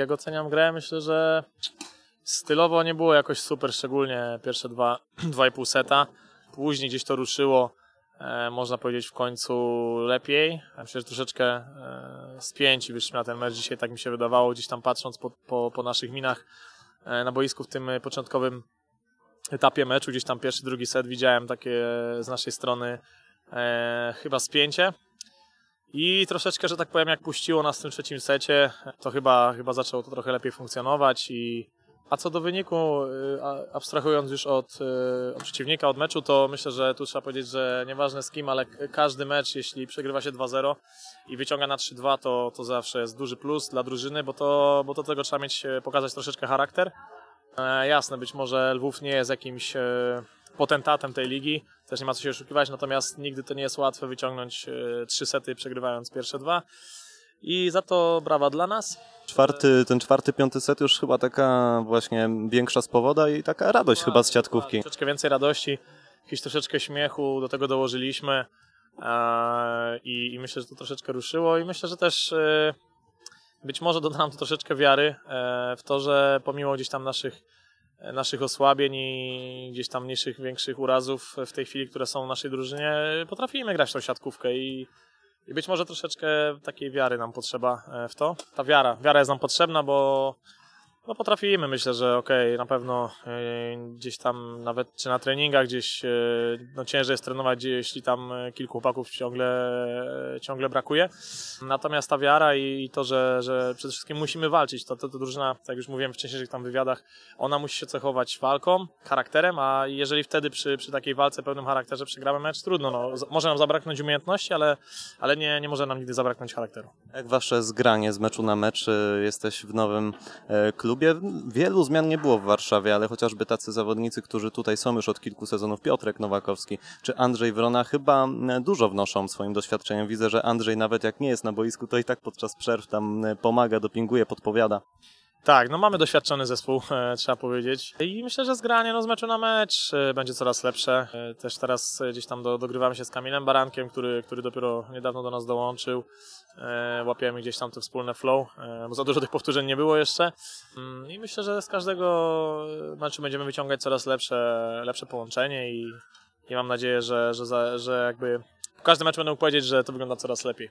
Jak oceniam grę, myślę, że stylowo nie było jakoś super, szczególnie pierwsze dwa, dwa i pół seta. Później gdzieś to ruszyło, e, można powiedzieć w końcu lepiej. Myślę, że troszeczkę e, spięci wyszliśmy na ten mecz dzisiaj, tak mi się wydawało, gdzieś tam patrząc po, po, po naszych minach e, na boisku w tym e, początkowym etapie meczu, gdzieś tam pierwszy, drugi set widziałem takie z naszej strony e, chyba spięcie. I troszeczkę, że tak powiem, jak puściło nas w tym trzecim secie, to chyba, chyba zaczęło to trochę lepiej funkcjonować. I... A co do wyniku, y, abstrahując już od, y, od przeciwnika, od meczu, to myślę, że tu trzeba powiedzieć, że nieważne z kim, ale każdy mecz, jeśli przegrywa się 2-0 i wyciąga na 3-2, to, to zawsze jest duży plus dla drużyny, bo to, bo do tego trzeba mieć, e, pokazać troszeczkę charakter. E, jasne, być może Lwów nie jest jakimś e, potentatem tej ligi, też nie ma co się oszukiwać, natomiast nigdy to nie jest łatwe wyciągnąć e, trzy sety przegrywając pierwsze dwa. I za to brawa dla nas. Czwarty, ten czwarty, piąty set już chyba taka właśnie większa spowoda i taka radość chyba z siatkówki. Troszeczkę więcej radości, jakiś troszeczkę śmiechu do tego dołożyliśmy i, i myślę, że to troszeczkę ruszyło i myślę, że też e, być może doda nam to troszeczkę wiary e, w to, że pomimo gdzieś tam naszych naszych osłabień i gdzieś tam mniejszych, większych urazów w tej chwili, które są w naszej drużynie, potrafimy grać tą siatkówkę i, i być może troszeczkę takiej wiary nam potrzeba e, w to. Ta wiara, wiara jest nam potrzebna, bo no potrafimy, myślę, że okej, na pewno e, gdzieś tam nawet czy na treningach gdzieś e, no ciężej jest trenować, jeśli tam e, kilku chłopaków ciągle, ciągle brakuje. Natomiast ta wiara i to, że, że przede wszystkim musimy walczyć, to, to, to drużyna, tak już mówiłem w wcześniejszych tam wywiadach, ona musi się cechować walką, charakterem, a jeżeli wtedy przy, przy takiej walce, pełnym charakterze przegramy mecz, trudno, no, z- może nam zabraknąć umiejętności, ale, ale nie, nie może nam nigdy zabraknąć charakteru. Jak wasze zgranie z meczu na mecz? Jesteś w nowym e, klubie. Wielu zmian nie było w Warszawie, ale chociażby tacy zawodnicy, którzy tutaj są już od kilku sezonów, Piotrek Nowakowski czy Andrzej Wrona, chyba m, dużo wnoszą swoim doświadczeniem. Widzę, że Andrzej nawet jak nie jest na boisku, to i tak podczas przerw tam e, pomaga, dopinguje, podpowiada. Tak, no mamy doświadczony zespół, e, trzeba powiedzieć. I myślę, że zgranie no, z meczu na mecz e, będzie coraz lepsze. E, też teraz gdzieś tam do, dogrywamy się z Kamilem Barankiem, który, który dopiero niedawno do nas dołączył. Łapiemy gdzieś tam te wspólne flow, bo za dużo tych powtórzeń nie było jeszcze. Mm, I myślę, że z każdego meczu będziemy wyciągać coraz lepsze, lepsze połączenie i, i mam nadzieję, że, że, że jakby w każdym meczu będę mógł powiedzieć, że to wygląda coraz lepiej.